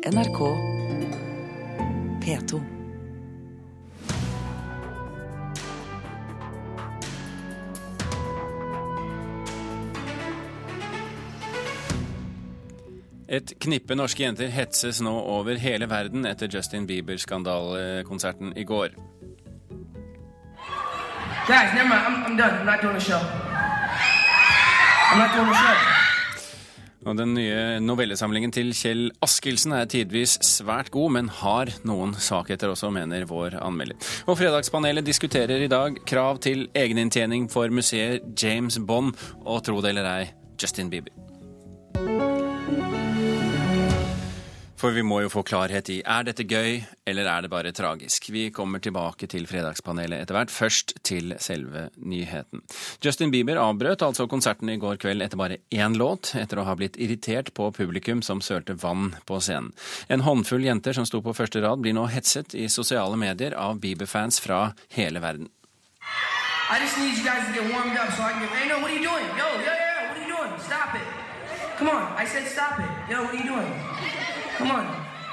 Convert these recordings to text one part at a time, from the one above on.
NRK P2. Et knippe norske jenter hetses nå over hele verden etter Justin Bieber-skandalekonserten i går. Guys, never mind. I'm, I'm done. I'm not doing the show. I'm not doing the show. Og Den nye novellesamlingen til Kjell Askildsen er tidvis svært god, men har noen svakheter også, mener vår anmelder. Og Fredagspanelet diskuterer i dag krav til egeninntjening for museet James Bond, og tro det eller ei, Justin Bieber. For vi må jo få klarhet i er dette gøy, eller er det bare tragisk. Vi kommer tilbake til Fredagspanelet etter hvert. Først til selve nyheten. Justin Bieber avbrøt altså konserten i går kveld etter bare én låt, etter å ha blitt irritert på publikum som sølte vann på scenen. En håndfull jenter som sto på første rad, blir nå hetset i sosiale medier av Bieber-fans fra hele verden. I just need you guys to get warmed up so I can get. Hey, no, what are you doing? Yo, yo, yo, what are you doing? Stop it. Come on. I said stop it. Yo, what are you doing? Come on.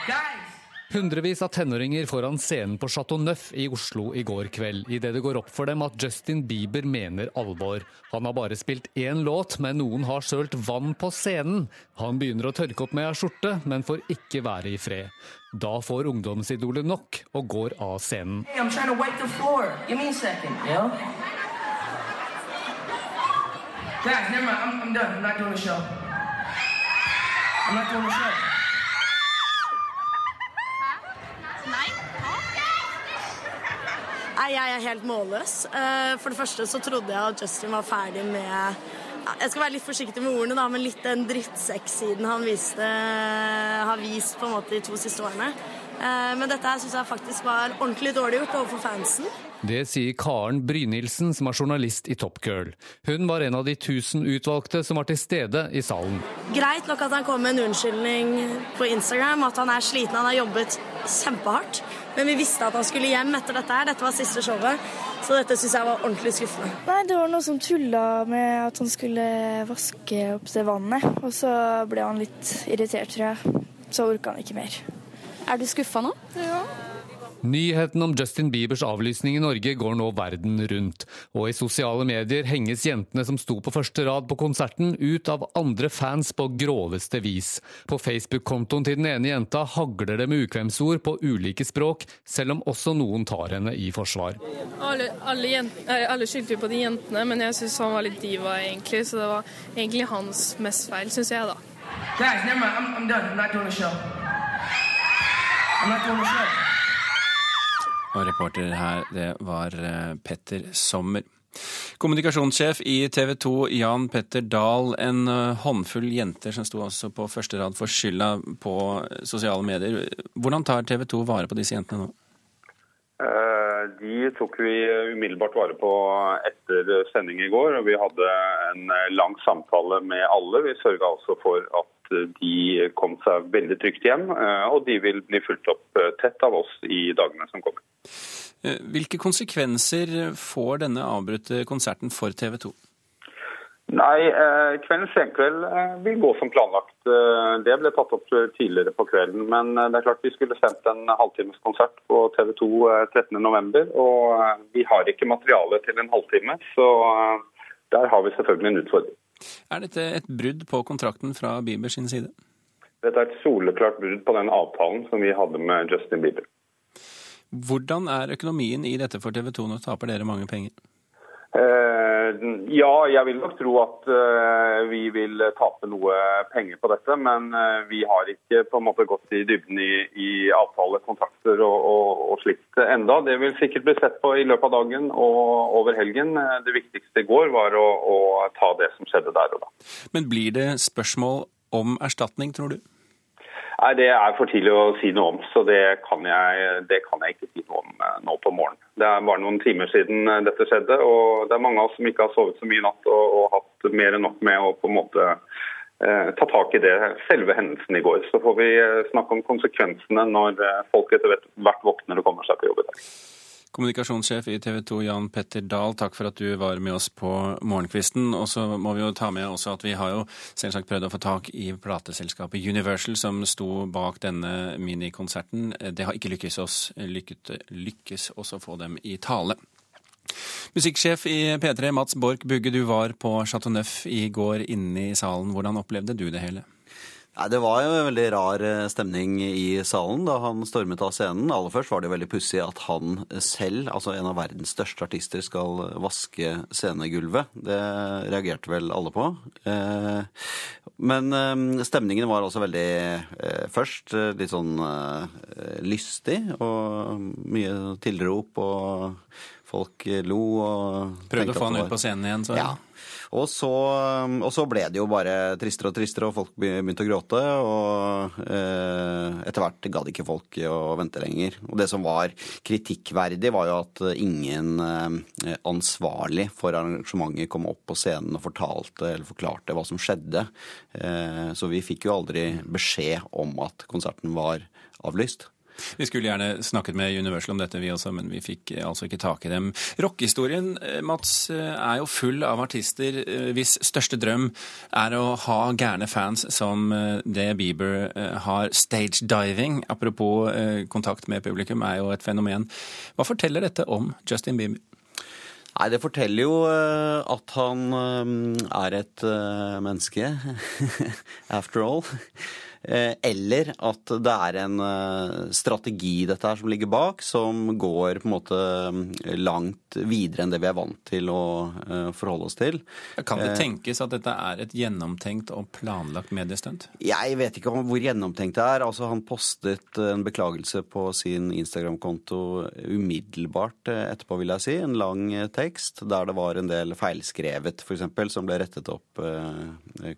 Guys. Hundrevis av tenåringer foran scenen på Chateau Neuf i Oslo i går kveld, idet det går opp for dem at Justin Bieber mener alvor. Han har bare spilt én låt, men noen har sølt vann på scenen. Han begynner å tørke opp med ei skjorte, men får ikke være i fred. Da får ungdomsidolet nok og går av scenen. Hey, I'm me second, yo. Guys, mind. I'm, I'm done. I'm not doing the show. I'm not doing the show. Nei, jeg er helt målløs. Eh, For det første så trodde jeg at Justin var ferdig med Jeg skal være litt forsiktig med ordene, da, men litt den drittsekk-siden han viste, har vist på en måte de to siste årene. Eh, Men dette her syns jeg faktisk var ordentlig dårlig gjort overfor fansen. Det sier Karen Brynildsen, som er journalist i Top Girl. Hun var en av de tusen utvalgte som var til stede i salen. Greit nok at han kom med en unnskyldning på Instagram, at han er sliten, han har jobbet kjempehardt. Men vi visste at han skulle hjem etter dette her, dette var siste showet. Så dette syns jeg var ordentlig skuffende. Nei, det var noe som tulla med at han skulle vaske opp det vannet. Og så ble han litt irritert, tror jeg. Så orka han ikke mer. Er du skuffa nå? Ja. Nyheten om Justin Biebers avlysning i Norge går nå verden rundt, og i sosiale medier henges jentene som sto på første rad på konserten, ut av andre fans på groveste vis. På Facebook-kontoen til den ene jenta hagler det med ukvemsord på ulike språk, selv om også noen tar henne i forsvar. Alle, alle, jent, eh, alle skyldte jo på de jentene, men jeg syns han var litt diva, egentlig. Så det var egentlig hans mest feil, syns jeg, da. Guys, never mind. I'm, I'm done. I'm not doing the show. I'm not doing the show. Og reporter her, det var eh, Petter Sommer. Kommunikasjonssjef i TV 2, Jan Petter Dahl. En eh, håndfull jenter som sto også på første rad for skylda på sosiale medier. Hvordan tar TV 2 vare på disse jentene nå? Eh, De tok vi umiddelbart vare på etter sending i går. og Vi hadde en lang samtale med alle. Vi sørga altså for at de kom seg veldig trygt hjem. eh, Og de vil bli fulgt opp eh, tett av oss i dagene som kommer. Eh, Hvilke konsekvenser får denne avbrutte konserten for TV 2? Nei, eh, kveldens senkveld eh, vil gå som planlagt. Det ble tatt opp tidligere på kvelden. Men det er klart vi skulle sendt en halvtimes konsert på TV 2 13.11. Og vi har ikke materiale til en halvtime, så der har vi selvfølgelig en utfordring. Er dette et brudd på kontrakten fra Bieber sin side? Dette er et soleklart brudd på den avtalen som vi hadde med Justin Bieber. Hvordan er økonomien i dette for TV 2? Nå taper dere mange penger. Eh, ja, jeg vil nok tro at eh, vi vil tape noe penger på dette. Men eh, vi har ikke på en måte gått i dybden i, i avtale, kontrakter og, og, og slikt enda. Det vil sikkert bli sett på i løpet av dagen og over helgen. Det viktigste i går var å, å ta det som skjedde der og da. Men blir det spørsmål om erstatning, tror du? Nei, Det er for tidlig å si noe om, så det kan jeg, det kan jeg ikke si noe om eh, nå på morgenen. Det er bare noen timer siden eh, dette skjedde, og det er mange av oss som ikke har sovet så mye i natt og, og hatt mer enn nok med å på en måte eh, ta tak i det, selve hendelsen i går. Så får vi eh, snakke om konsekvensene når folk etter hvert våkner og kommer seg på jobb i dag. Kommunikasjonssjef i TV 2 Jan Petter Dahl, takk for at du var med oss på Morgenkvisten. Og så må vi jo ta med også at vi har jo selvsagt prøvd å få tak i plateselskapet Universal som sto bak denne minikonserten. Det har ikke lykkes oss, lykket, lykkes oss å få dem i tale. Musikksjef i P3, Mats Borch Bugge, du var på Chateau Neuf i går inne i salen. Hvordan opplevde du det hele? Nei, Det var jo en veldig rar eh, stemning i salen da han stormet av scenen. Aller først var det jo veldig pussig at han selv, altså en av verdens største artister, skal vaske scenegulvet. Det reagerte vel alle på. Eh, men eh, stemningen var også veldig først litt sånn lystig, og mye tilrop, og folk lo og Prøvde å få han ut på scenen igjen, så ja. Og så, og så, ble det jo bare tristere og tristere, og folk begynte å gråte. Og eh, etter hvert gadd ikke folk å vente lenger. Og det som var kritikkverdig, var jo at ingen eh, ansvarlig for arrangementet kom opp på scenen og fortalte eller forklarte hva som skjedde. Eh, så vi fikk jo aldri beskjed om at konserten var avlyst. Vi skulle gjerne snakket med Universal om dette, vi også, men vi fikk eh, altså ikke tak i dem. Rockehistorien, eh, Mats, eh, er jo full av artister hvis største drøm er å ha gærne fans som det Bieber har. Stage diving, apropos kontakt med publikum, er jo et fenomen. Hva forteller dette om Justin Bieber? Nei, Det forteller jo at han er et menneske, after all. Eh, eller at det er en eh, strategi dette her som ligger bak, som går på en måte mm, langt videre enn det vi er vant til å eh, forholde oss til. Kan det tenkes at dette er et gjennomtenkt og planlagt mediestunt? Jeg vet ikke hvor gjennomtenkt det er. Altså, han postet en beklagelse på sin Instagram-konto umiddelbart etterpå, vil jeg si. En lang tekst der det var en del feilskrevet, f.eks., som ble rettet opp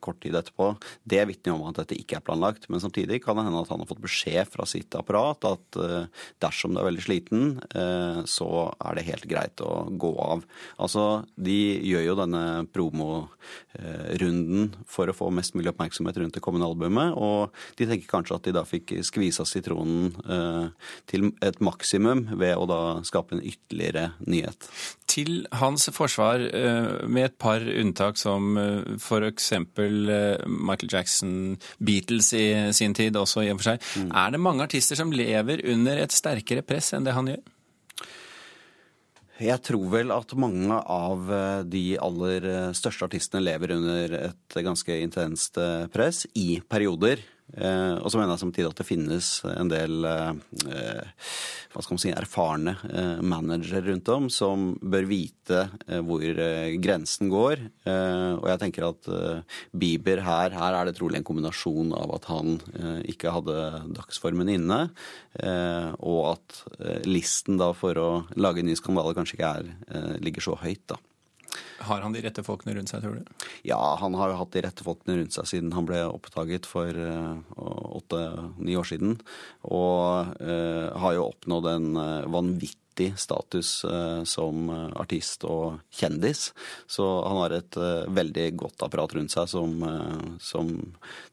kort tid etterpå. Det vitner om at dette ikke er planlagt planlagt. Men samtidig kan det hende at han har fått beskjed fra sitt apparat at eh, dersom du er veldig sliten, eh, så er det helt greit å gå av. Altså, de gjør jo denne promorunden for å få mest mulig oppmerksomhet rundt det kommende albumet, og de tenker kanskje at de da fikk skvisa sitronen eh, til et maksimum ved å da skape en ytterligere nyhet. Til hans forsvar, med et par unntak som f.eks. Michael Jackson, Beatles i sin tid også, i og for seg. Mm. Er det mange artister som lever under et sterkere press enn det han gjør? Jeg tror vel at mange av eh, de aller eh, største artistene lever under et ganske intenst eh, press i perioder. Eh, og så mener jeg samtidig at det finnes en del eh, hva skal man si, erfarne eh, managere rundt om som bør vite hvor grensen går. Og jeg tenker at Bieber her, her er det trolig en kombinasjon av at han ikke hadde dagsformen inne, og at listen da for å lage en ny skandale kanskje ikke er, ligger så høyt. da. Har han de rette folkene rundt seg, tror du? Ja, han har jo hatt de rette folkene rundt seg siden han ble oppdaget for eh, åtte-ni år siden. Og uh, har jo oppnådd en uh, vanvittig status uh, som artist og kjendis. Så han har et veldig godt apparat rundt seg som, som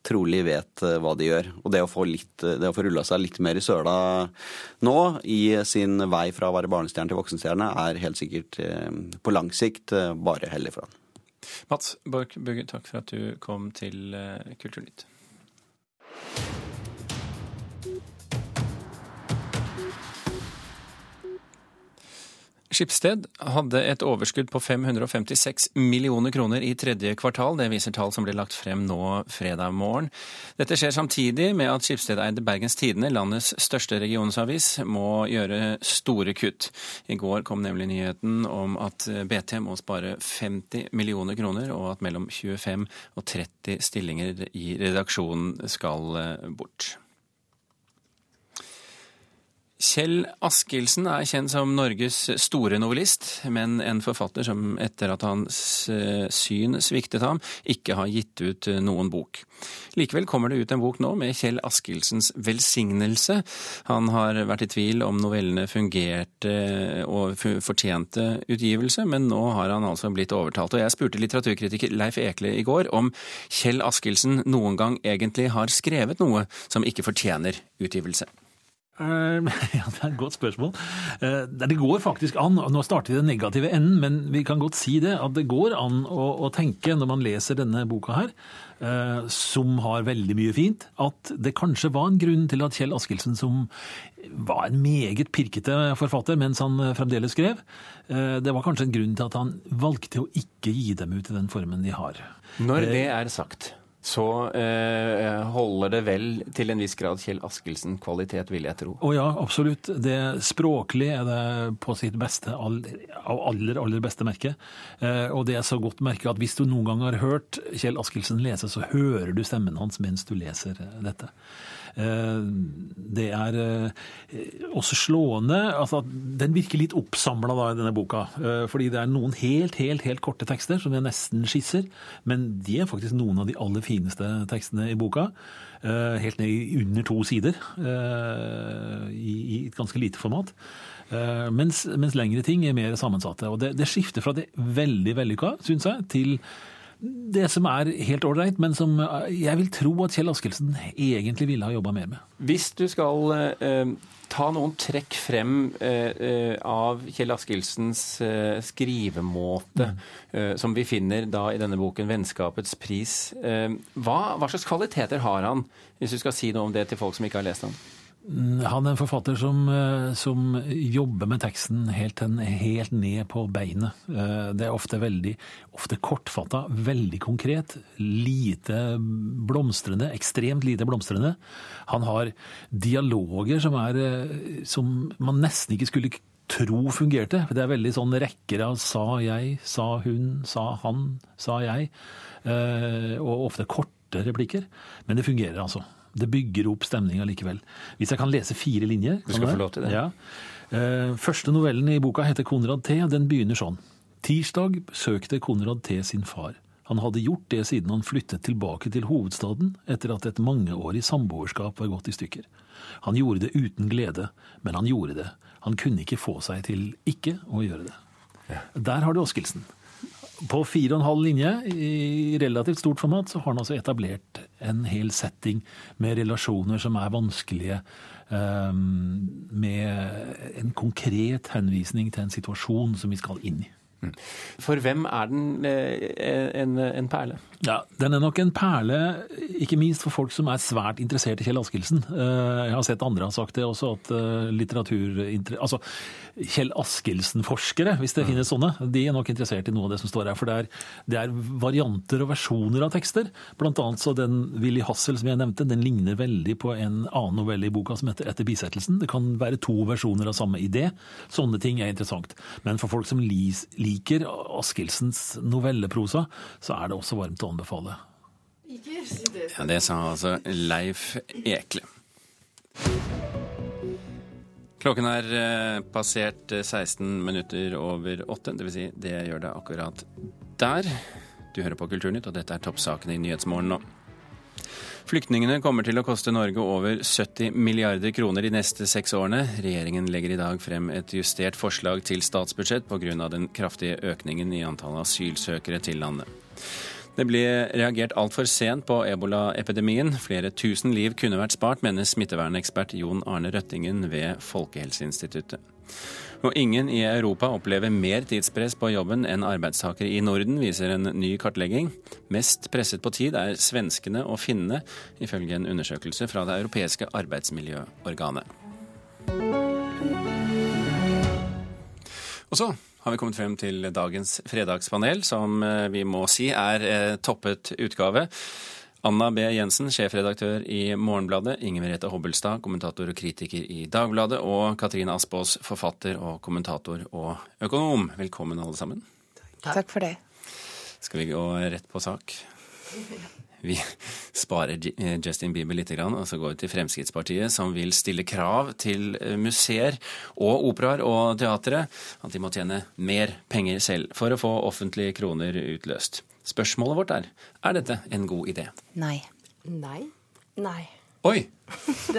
trolig vet hva de gjør. Og det å få, litt, få rulla seg litt mer i søla nå, i sin vei fra å være barnestjerne til voksenstjerne, er helt sikkert på lang sikt bare bare heldig for han. Mats Borch Bugge, takk for at du kom til eh, Kulturnytt. Skipsted hadde et overskudd på 556 millioner kroner i tredje kvartal. Det viser tall som ble lagt frem nå fredag morgen. Dette skjer samtidig med at Skipsted-eide Bergens Tidende, landets største regionsavis, må gjøre store kutt. I går kom nemlig nyheten om at BT må spare 50 millioner kroner, og at mellom 25 og 30 stillinger i redaksjonen skal bort. Kjell Askildsen er kjent som Norges store novellist, men en forfatter som etter at hans eh, syn sviktet ham, ikke har gitt ut eh, noen bok. Likevel kommer det ut en bok nå med Kjell Askildsens velsignelse. Han har vært i tvil om novellene fungerte og fortjente utgivelse, men nå har han altså blitt overtalt. Og jeg spurte litteraturkritiker Leif Ekle i går om Kjell Askildsen noen gang egentlig har skrevet noe som ikke fortjener utgivelse. Eh, ja, Det er et godt spørsmål. Eh, Det går faktisk an, nå starter vi den negative enden, men vi kan godt si det, at det går an å, å tenke når man leser denne boka her, eh, som har veldig mye fint, at det kanskje var en grunn til at Kjell Askildsen, som var en meget pirkete forfatter mens han fremdeles skrev, det var kanskje en grunn til at han valgte å ikke gi dem ut i den formen de har. Når det er sagt, så eh, holder det vel til en viss grad Kjell Askelsen kvalitet, vil jeg tro. Å ja, absolutt. Det Språklig er det på sitt beste, av aller, aller beste merke. Eh, og det er så godt merke at hvis du noen gang har hørt Kjell Askildsen lese, så hører du stemmen hans mens du leser eh, dette. Eh, det er eh, også slående altså at Den virker litt oppsamla i denne boka. eh, Fordi det er noen helt, helt, helt korte tekster som jeg nesten skisser. Men de er faktisk noen av de aller fineste tekstene i boka. Helt ned under to sider. I et ganske lite format. Mens, mens lengre ting er mer sammensatte. Og det, det skifter fra det veldig vellykka, syns jeg, til det som er helt ålreit, men som eh, jeg vil tro at Kjell Askildsen egentlig ville ha jobba mer med. Hvis du skal eh, ta noen trekk frem eh, eh, av Kjell Askildsens eh, skrivemåte, eh, som vi finner da i denne boken 'Vennskapets pris', hva, hva slags kvaliteter har han, hvis du skal si noe om det til folk som ikke har lest han? Mm, Han er en forfatter som, eh, som jobber med teksten helt, helt ned på beinet. Eh, Det er ofte veldig ofte kortfatta, veldig konkret, lite blomstrende, ekstremt lite blomstrende. Han har dialoger som, er, eh, som man nesten ikke skulle tro fungerte. Det er veldig sånn rekker av sa jeg, sa hun, sa han, sa jeg. Og ofte korte replikker. Men det fungerer altså. Det bygger opp stemninga likevel. Hvis jeg kan lese fire linjer Du skal få lov til det. Ja. Eh, Første novellen i boka heter Konrad T. Den begynner sånn. Tirsdag besøkte Konrad T. sin far. Han hadde gjort det siden han flyttet tilbake til hovedstaden etter at et mangeårig samboerskap var gått i stykker. Han gjorde det uten glede, men han gjorde det. Han kunne ikke få seg til ikke å gjøre det. Der har du Oskildsen. På fire og en halv linje i relativt stort format så har han altså etablert en hel setting med relasjoner som er vanskelige, um, med en konkret henvisning til en situasjon som vi skal inn i. For hvem er den eh, en, en perle? Ja, Den er nok en perle, ikke minst for folk som er svært interessert i Kjell Askildsen. Eh, Jeg har sett andre har sagt det også, at eh, litteratur... Altså, Kjell Askildsen-forskere, hvis det finnes sånne, de er nok interessert i noe av det som står her. For det er, det er varianter og versjoner av tekster. Blant annet så den Willy Hassel som jeg nevnte, den ligner veldig på en annen novelle i boka som heter Etter bisettelsen. Det kan være to versjoner av samme idé. Sånne ting er interessant. Men for folk som lis- liker Askildsens novelleprosa, så er det også varmt å anbefale. Ja, Det sa altså Leif Ekle. Klokken er eh, passert eh, 16 minutter over åtte. Det vil si, det gjør det akkurat der. Du hører på Kulturnytt, og dette er toppsakene i Nyhetsmorgen nå. Flyktningene kommer til å koste Norge over 70 milliarder kroner de neste seks årene. Regjeringen legger i dag frem et justert forslag til statsbudsjett pga. den kraftige økningen i antallet asylsøkere til landet. Det ble reagert altfor sent på ebolaepidemien. Flere tusen liv kunne vært spart, mener smittevernekspert Jon Arne Røttingen ved Folkehelseinstituttet. Og ingen i Europa opplever mer tidspress på jobben enn arbeidstakere i Norden, viser en ny kartlegging. Mest presset på tid er svenskene og finnene, ifølge en undersøkelse fra det europeiske arbeidsmiljøorganet. Og så har vi kommet frem til dagens fredagspanel, som eh, vi må si er eh, toppet utgave. Anna B. Jensen, sjefredaktør i Morgenbladet. Inger Merete Hobbelstad, kommentator og kritiker i Dagbladet. Og Katrine Aspaas, forfatter og kommentator og økonom. Velkommen, alle sammen. Takk for det. Skal vi gå rett på sak? Vi sparer eh, Justin Bieber litt, og så går vi til Fremskrittspartiet, som vil stille krav til eh, museer og operaer og teatre at de må tjene mer penger selv for å få offentlige kroner utløst. Spørsmålet vårt er er dette en god idé. Nei. Nei. Nei. Oi!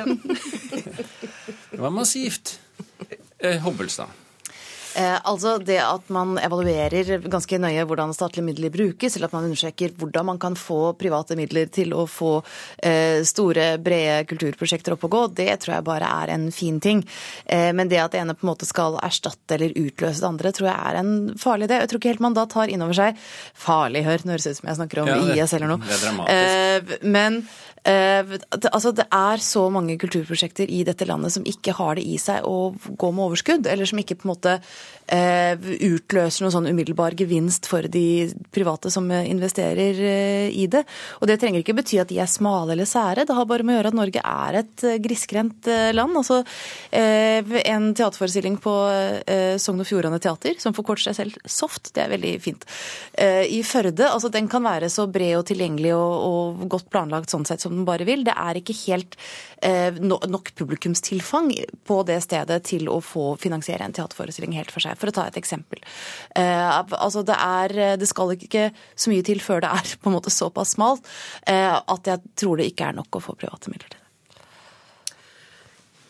Det var massivt. Eh, Hobbelstad. Eh, altså Det at man evaluerer ganske nøye hvordan statlige midler brukes, eller at man undersøker hvordan man kan få private midler til å få eh, store, brede kulturprosjekter opp og gå, det tror jeg bare er en fin ting. Eh, men det at det ene på en måte skal erstatte eller utløse det andre, tror jeg er en farlig idé. Jeg tror ikke helt man da tar inn over seg Farlig, hør, nå høres ut som jeg snakker om Ja, det- IS eller noe. det er dramatisk. Eh, men eh, altså det er så mange kulturprosjekter i dette landet som ikke har det i seg å gå med overskudd, eller som ikke på en måte utløser noen sånn umiddelbar gevinst for de private som eh, investerer eh, i det. Og det trenger ikke bety at de er smale eller sære, det har bare med å gjøre at Norge er et eh, grisgrendt eh, land. Altså eh, en teaterforestilling på eh, Sogn og Fjordane Teater, som forkorter seg selv SOFT, det er veldig fint. Eh, I Førde, altså den kan være så bred og tilgjengelig og, og godt planlagt sånn sett som den bare vil. Det er ikke helt eh, nok publikumstilfang på det stedet til å få finansiere en teaterforestilling helt for seg, for å ta et eksempel. Eh, altså det, er, det skal ikke så mye til før det er på en måte såpass smalt eh, at jeg tror det ikke er nok å få private midler til det.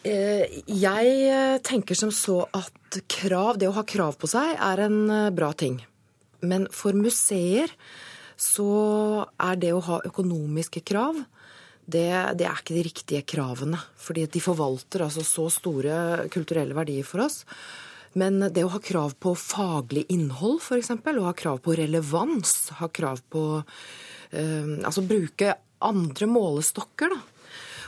Eh, Jeg eh, tenker som så at krav, det å ha krav på seg er en eh, bra ting. Men for museer så er det å ha økonomiske krav, det, det er ikke de riktige kravene. Fordi de forvalter altså så store kulturelle verdier for oss. Men det å ha krav på faglig innhold, f.eks., og ha krav på relevans, ha krav på eh, Altså bruke andre målestokker, da.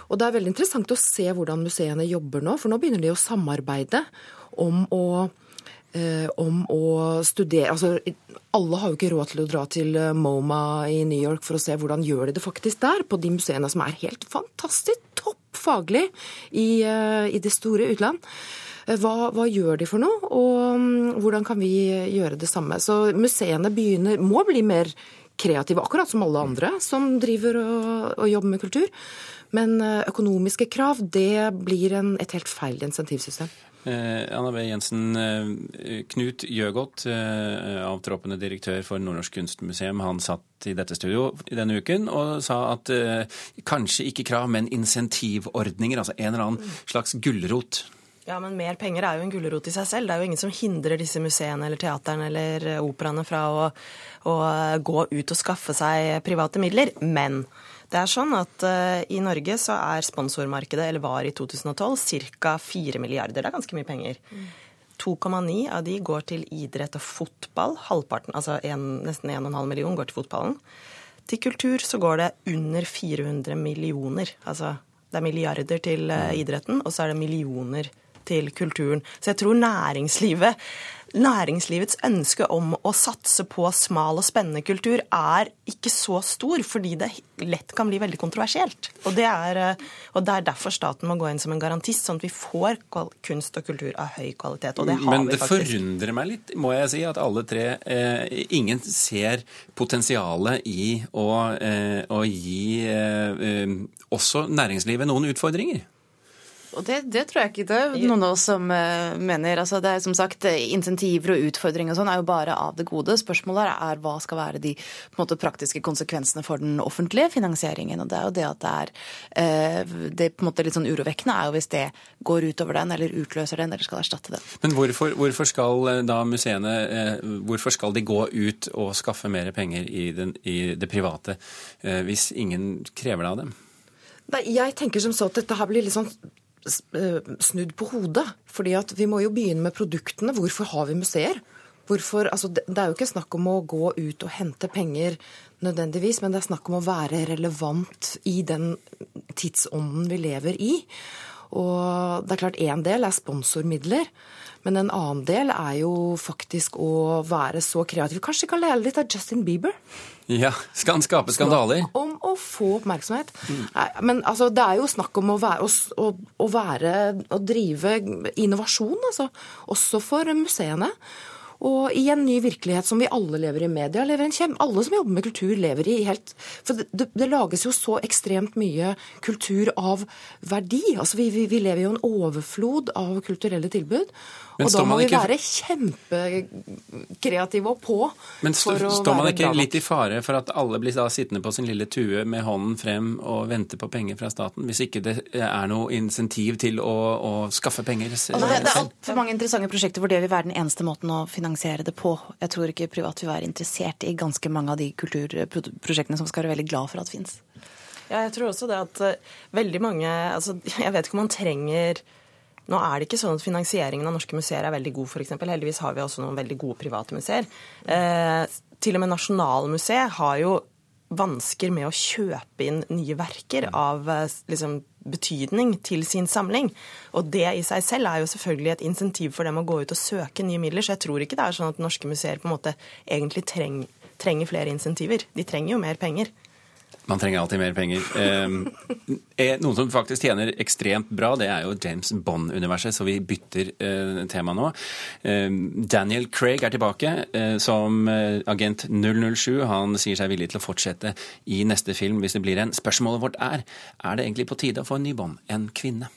Og det er veldig interessant å se hvordan museene jobber nå, for nå begynner de å samarbeide om å, eh, om å studere Altså, alle har jo ikke råd til å dra til eh, MoMA i New York for å se hvordan gjør de det faktisk der, på de museene som er helt fantastisk topp faglig i, eh, i det store utland. Hva, hva gjør de for noe, og mm, hvordan kan vi gjøre det samme? Så museene begynner, må bli mer kreative, akkurat som alle andre som driver og, og jobber med kultur. Men eh, økonomiske krav, det blir en, et helt feil insentivsystem. Eh, Anna B. Jensen, eh, Knut Gjøgodt, eh, avtroppende direktør for Nordnorsk Kunstmuseum, han satt i dette studio i denne uken og sa at eh, kanskje ikke krav, men insentivordninger, altså en eller annen slags gulrot. Ja, men mer penger er jo en gulrot i seg selv. Det er jo ingen som hindrer disse museene eller teaterne eller eh, operaene fra å, å gå ut og skaffe seg private midler. Men det er sånn at uh, i Norge så er sponsormarkedet, eller var i 2012, ca. 4 milliarder. Det er ganske mye penger. 2,9 av de går til idrett og fotball. Halvparten, altså en, nesten 1,5 million, går til fotballen. Til kultur så går det under 400 millioner. Altså det er milliarder til eh, idretten, og så er det millioner til kulturen. Så jeg tror næringslivet Næringslivets ønske om å satse på smal og spennende kultur er ikke så stor, fordi det lett kan bli veldig kontroversielt. Og det er, eh, og det er derfor staten må gå inn som en garantist, sånn at vi får kunst og kultur av høy kvalitet. Og det har Men vi det faktisk. forundrer meg litt, må jeg si, at alle tre eh, Ingen ser potensialet i å, eh, å gi eh, eh, også næringslivet noen utfordringer. Og det, det tror jeg ikke det er noen av oss som eh, mener. Altså, det er som sagt, eh, Insentiver og utfordringer og sånn er jo bare av det gode. Spørsmålet er, hva skal være de på en måte, praktiske konsekvensene for den offentlige finansieringen. Og det er jo det at det er eh, Det på en måte litt sånn urovekkende er jo hvis det går utover den, eller utløser den, eller skal erstatte den. Men hvorfor, hvorfor skal da museene Hvorfor skal de gå ut og skaffe mer penger i, den, i det private eh, hvis ingen krever det av dem? Nei, jeg tenker som så at dette her blir litt sånn snudd på hodet. Fordi at vi må jo begynne med produktene. Hvorfor har vi museer? Hvorfor, altså det, det er jo ikke snakk om å gå ut og hente penger nødvendigvis, men det er snakk om å være relevant i den tidsånden vi lever i. Og det er klart én del er sponsormidler, men en annen del er jo faktisk å være så kreativ. Kanskje vi kan lære litt av Justin Bieber? Ja, skal han skape skandaler? Om å få oppmerksomhet. Nei, men altså, det er jo snakk om å være, å, å være Å drive innovasjon, altså. Også for museene. Og i en ny virkelighet som vi alle lever i media, lever en kjem, alle som jobber med kultur, lever i helt For det, det, det lages jo så ekstremt mye kultur av verdi. Altså vi, vi, vi lever jo i en overflod av kulturelle tilbud. Men og da må vi ikke- være kjempekreative og på. Men st for å står man ikke litt i fare for at alle blir da sittende på sin lille tue med hånden frem og vente på penger fra staten, hvis ikke det er noe insentiv til å, å skaffe penger Altså, det, det er altfor mange interessante prosjekter hvor det vil være den eneste måten å finansiere det på. Jeg tror ikke privat vil være interessert i ganske mange av de kulturprosjektene som skal være veldig glad for at fins. Ja, jeg tror også det at eh, veldig mange altså, Jeg vet ikke om man trenger Nå er det ikke sånn at finansieringen av norske museer er veldig god, f.eks. Heldigvis har vi også noen veldig gode private museer. Eh, til og med Nasjonalmuseet har jo vansker med å kjøpe inn nye verker av eh, liksom, betydning til sin samling. Og det i seg selv er jo selvfølgelig et insentiv for dem å gå ut og søke nye midler. Så jeg tror ikke det er sånn at norske museer på en måte egentlig treng, trenger flere insentiver. De trenger jo mer penger. Man trenger alltid mer penger. Eh, eh, noen som faktisk tjener ekstremt bra, det er jo James Bond-universet, så vi bytter eh, tema nå. Eh, Daniel Craig er tilbake eh, som eh, agent 007. Han sier seg villig til å fortsette i neste film hvis det blir en. Spørsmålet vårt er er det egentlig på tide å få en ny Bond, en kvinne?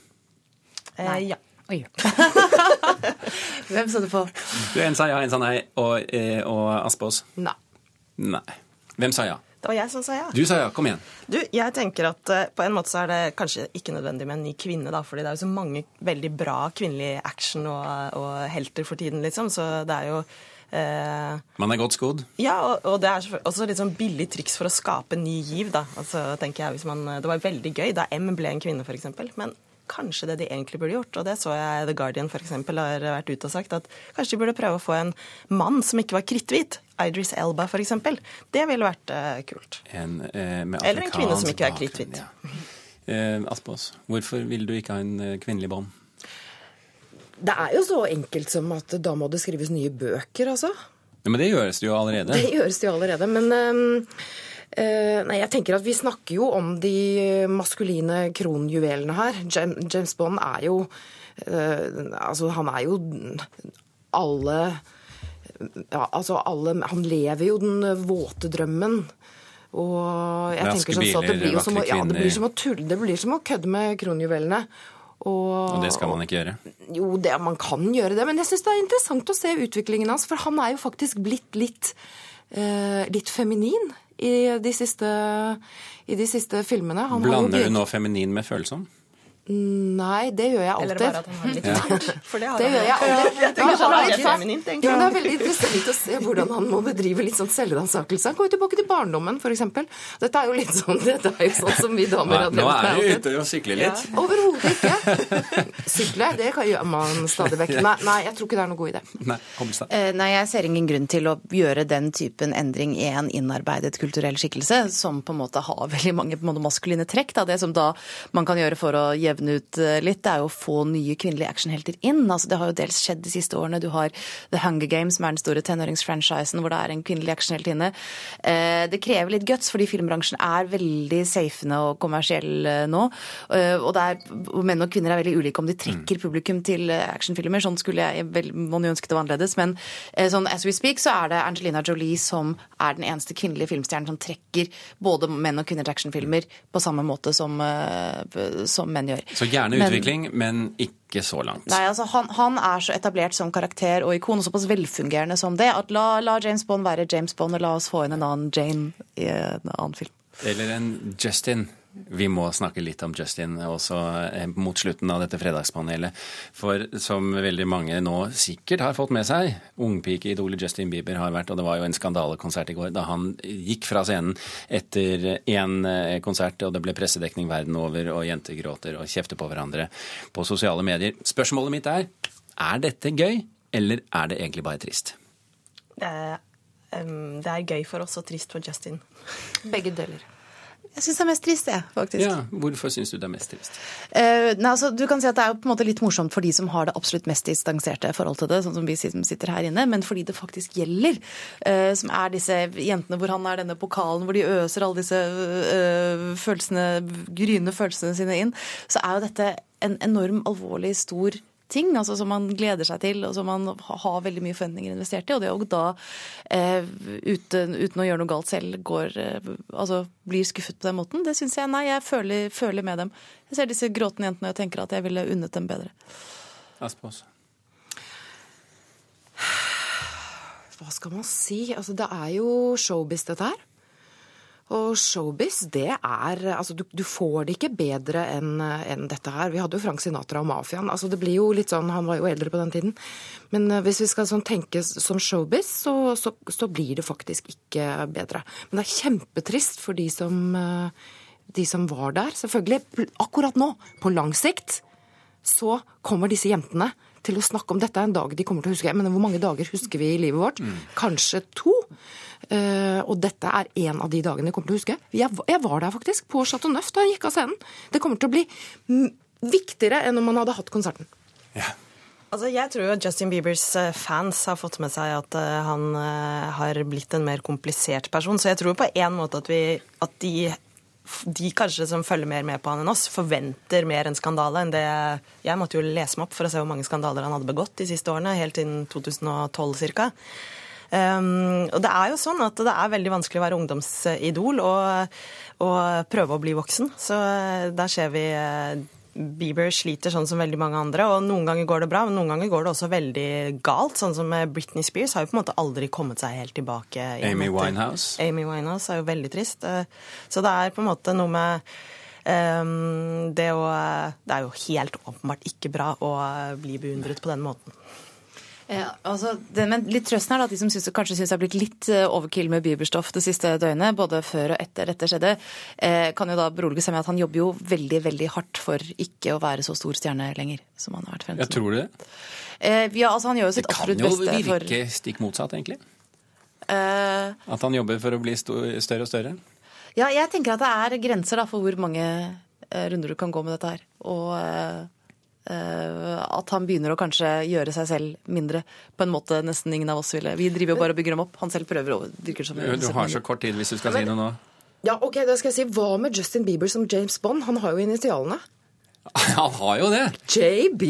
Eh, ja. Oi. Hvem sa du på? Du, En sa ja, en sa nei, og, eh, og Aspås? Nei. Nei. Hvem sa ja? Det var jeg som sa ja. Du sa ja, kom igjen. Du, jeg tenker at uh, på en måte så er det kanskje ikke nødvendig med en ny kvinne, da, fordi det er jo så mange veldig bra kvinnelige action og, og helter for tiden, liksom, så det er jo uh, Man er godt skodd. ja, og, og det er også litt sånn billig triks for å skape ny giv, da. Altså, tenker jeg, hvis man, det var veldig gøy da M ble en kvinne, f.eks. Men kanskje det de egentlig burde gjort, og det så jeg The Guardian for eksempel, har vært ute og sagt, at kanskje de burde prøve å få en mann som ikke var kritthvit. Idris Elba, f.eks. Det ville vært uh, kult. En, eh, med Eller en kvinne som ikke er kritthvit. ja. Eh, Aspås, hvorfor vil du ikke ha en eh, kvinnelig Bond? Det er jo så enkelt som at da må det skrives nye bøker, altså. Ja, men det gjøres det jo allerede. Det gjøres det jo allerede, men øh, Nei, jeg tenker at vi snakker jo om de maskuline kronjuvelene her. James Bond er jo øh, Altså, han er jo alle ja, altså alle, Han lever jo den våte drømmen. Og jeg Raske tenker sånn så at det blir jo som, ja, det blir som å tulle, det blir som å kødde med kronjuvelene. Og, Og det skal man ikke gjøre. jo, det, man kan gjøre det, men jeg syns det er interessant å se utviklingen hans. For han er jo faktisk blitt litt, eh, litt feminin i de siste, i de siste filmene. Han har jo Blander du nå feminin med følsom? Nei, det gjør jeg alltid. Eller bare at han har litt fart. For det har Det gjør jeg alltid. Jeg tenker Ja, sånn, han har det er litt feminint, egentlig. Ja, det er veldig interessant å se hvordan han må bedrive litt sånn selvransakelse. Han går jo tilbake til barndommen, f.eks. Dette er jo litt sånn, dette er jo sånn som vi damer har drevet med er du ute og sykler litt. Overhodet ikke. Sykle, det kan gjøre man stadig vekk. Nei, nei, jeg tror ikke det er noen god idé. Nei. Eh, Nei, jeg ser ingen grunn til å gjøre den typen endring i en innarbeidet kulturell skikkelse, som på en måte har veldig mange på en måte maskuline trekk. Da. Det som da man kan gjøre for å jevne ut eh, litt, det er jo å få nye kvinnelige actionhelter inn. Altså, det har jo dels skjedd de siste årene. Du har The Hunger Games, som er den store tenåringsfranchisen, hvor det er en kvinnelig actionhelt inne. Eh, Det krever litt guts, fordi filmbransjen er veldig safende og kommersiell eh, nå. Og det er, menn og kvinner er veldig ulike om de trekker publikum til actionfilmer. Sånn skulle jeg vel, man ønske det var annerledes. Men sånn as we speak så er det Angelina Jolie som er den eneste kvinnelige filmstjernen som trekker både menn og kvinner til actionfilmer på samme måte som, som menn gjør. Så gjerne Men- utvikling, men ikke så langt. Nei, altså han, han er så etablert som karakter og ikon, og såpass velfungerende som det, at la, la James Bond være James Bond, og la oss få inn en annen Jane i en annen film. Eller en Justin. Vi må snakke litt om Justin også eh, mot slutten av dette fredagspanelet. For som veldig mange nå sikkert har fått med seg, ungpikeidolet Justin Bieber har vært, og det var jo en skandalekonsert i går da han gikk fra scenen etter én konsert, og det ble pressedekning verden over, og jenter gråter og kjefter på hverandre på sosiale medier. Spørsmålet mitt er er dette gøy, eller er det egentlig bare trist? Det er, um, det er gøy for oss og trist for Justin. Begge deler. Jeg syns det er mest trist, jeg, faktisk. Ja, Hvorfor syns du det er mest trist? Uh, nei, altså, du kan si at Det er jo på en måte litt morsomt for de som har det absolutt mest distanserte forhold til det, sånn som vi som sitter her inne, men fordi det faktisk gjelder, Uh, som er disse jentene hvor han er denne pokalen, hvor de øser alle disse uh, følelsene, gryende følelsene sine inn, så er jo dette en enorm alvorlig, stor ting, altså som man gleder seg til, og som man har veldig mye forventninger investert i. Og det å da, eh, uten, uten, å gjøre noe galt selv, går, eh, altså, blir skuffet på den måten, det syns jeg Nei, jeg føler, føler, med dem. Jeg ser disse gråtende jentene og tenker at jeg ville unnet dem bedre. Aspås. Hva skal man si? Altså, det er jo showbiz, dette her. Og showbiz, det er Altså, du, du får det ikke bedre enn en dette her. Vi hadde jo Frank Sinatra og mafiaen. Altså, det blir jo litt sånn Han var jo eldre på den tiden. Men uh, hvis vi skal sånn tenke som showbiz, så, så, så, blir det faktisk ikke bedre. Men det er kjempetrist for de som, uh, de som var der. Selvfølgelig, akkurat nå, på lang sikt, så kommer disse jentene til å snakke om dette en dag de kommer til å huske. Men hvor mange dager husker vi i livet vårt? Mm. Kanskje to? Uh, og dette er en av de dagene jeg kommer til å huske. Jeg, var der faktisk, på Chateau Neuf, da han gikk av scenen. Det kommer til å bli viktigere enn om man hadde hatt konserten. Ja. Altså, jeg tror at Justin Biebers eh, fans har fått med seg at uh, han har blitt en mer komplisert person. Så jeg tror på en måte at, vi, at de, de, kanskje som følger mer med på han enn oss, forventer mer en skandale enn det Jeg måtte jo lese meg opp for å se hvor mange skandaler han hadde begått de siste årene, helt innen 2012 ca. Um, og det er jo sånn at det er veldig vanskelig å være ungdomsidol og, og prøve å bli voksen. Så eh, der ser vi eh, Bieber sliter sånn som veldig mange andre, og noen ganger går det bra, men noen ganger går det også veldig galt. Sånn som Britney Spears har jo på en måte aldri kommet seg helt tilbake. Amy Winehouse. Amy Winehouse er jo veldig trist. Eh, så det er på en måte noe med um, det å Det er jo helt åpenbart ikke bra å bli beundret på den måten. Ja, altså, det, men litt trøsten er at de som synes, kanskje syns det har blitt litt eh, overkill med Bieberstoff det siste døgnet, både før og etter dette skjedde, eh, kan jo da berolige seg med at han jobber jo veldig veldig hardt for ikke å være så stor stjerne lenger. som han har vært frem til. Jeg tror det? Eh, ja, altså han gjør jo sitt absolutt beste. for Det kan jo virke for... stikk motsatt, egentlig. Eh... At han jobber for å bli større og større? Ja, jeg tenker at det er grenser da, for hvor mange eh, runder du kan gå med dette her. Og Eh, at han begynner å kanskje gjøre seg selv mindre på en måte nesten ingen av oss ville. Vi driver jo bare og bygger dem opp. Han selv prøver å virke som Du har så kort tid hvis du skal si noe nå. Ja, ok, da skal jeg si Hva med Justin Bieber som James Bond? Han har jo initialene. Han har jo det. JB?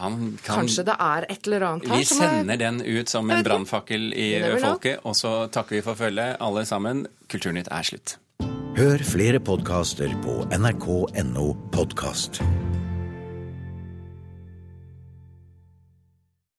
Kan, Kanskje det er et eller annet her Vi sender er... den ut som en brannfakkel i folket, og så takker vi for følget, alle sammen. Kulturnytt er slutt. Hør flere podkaster på nrk.no podkast.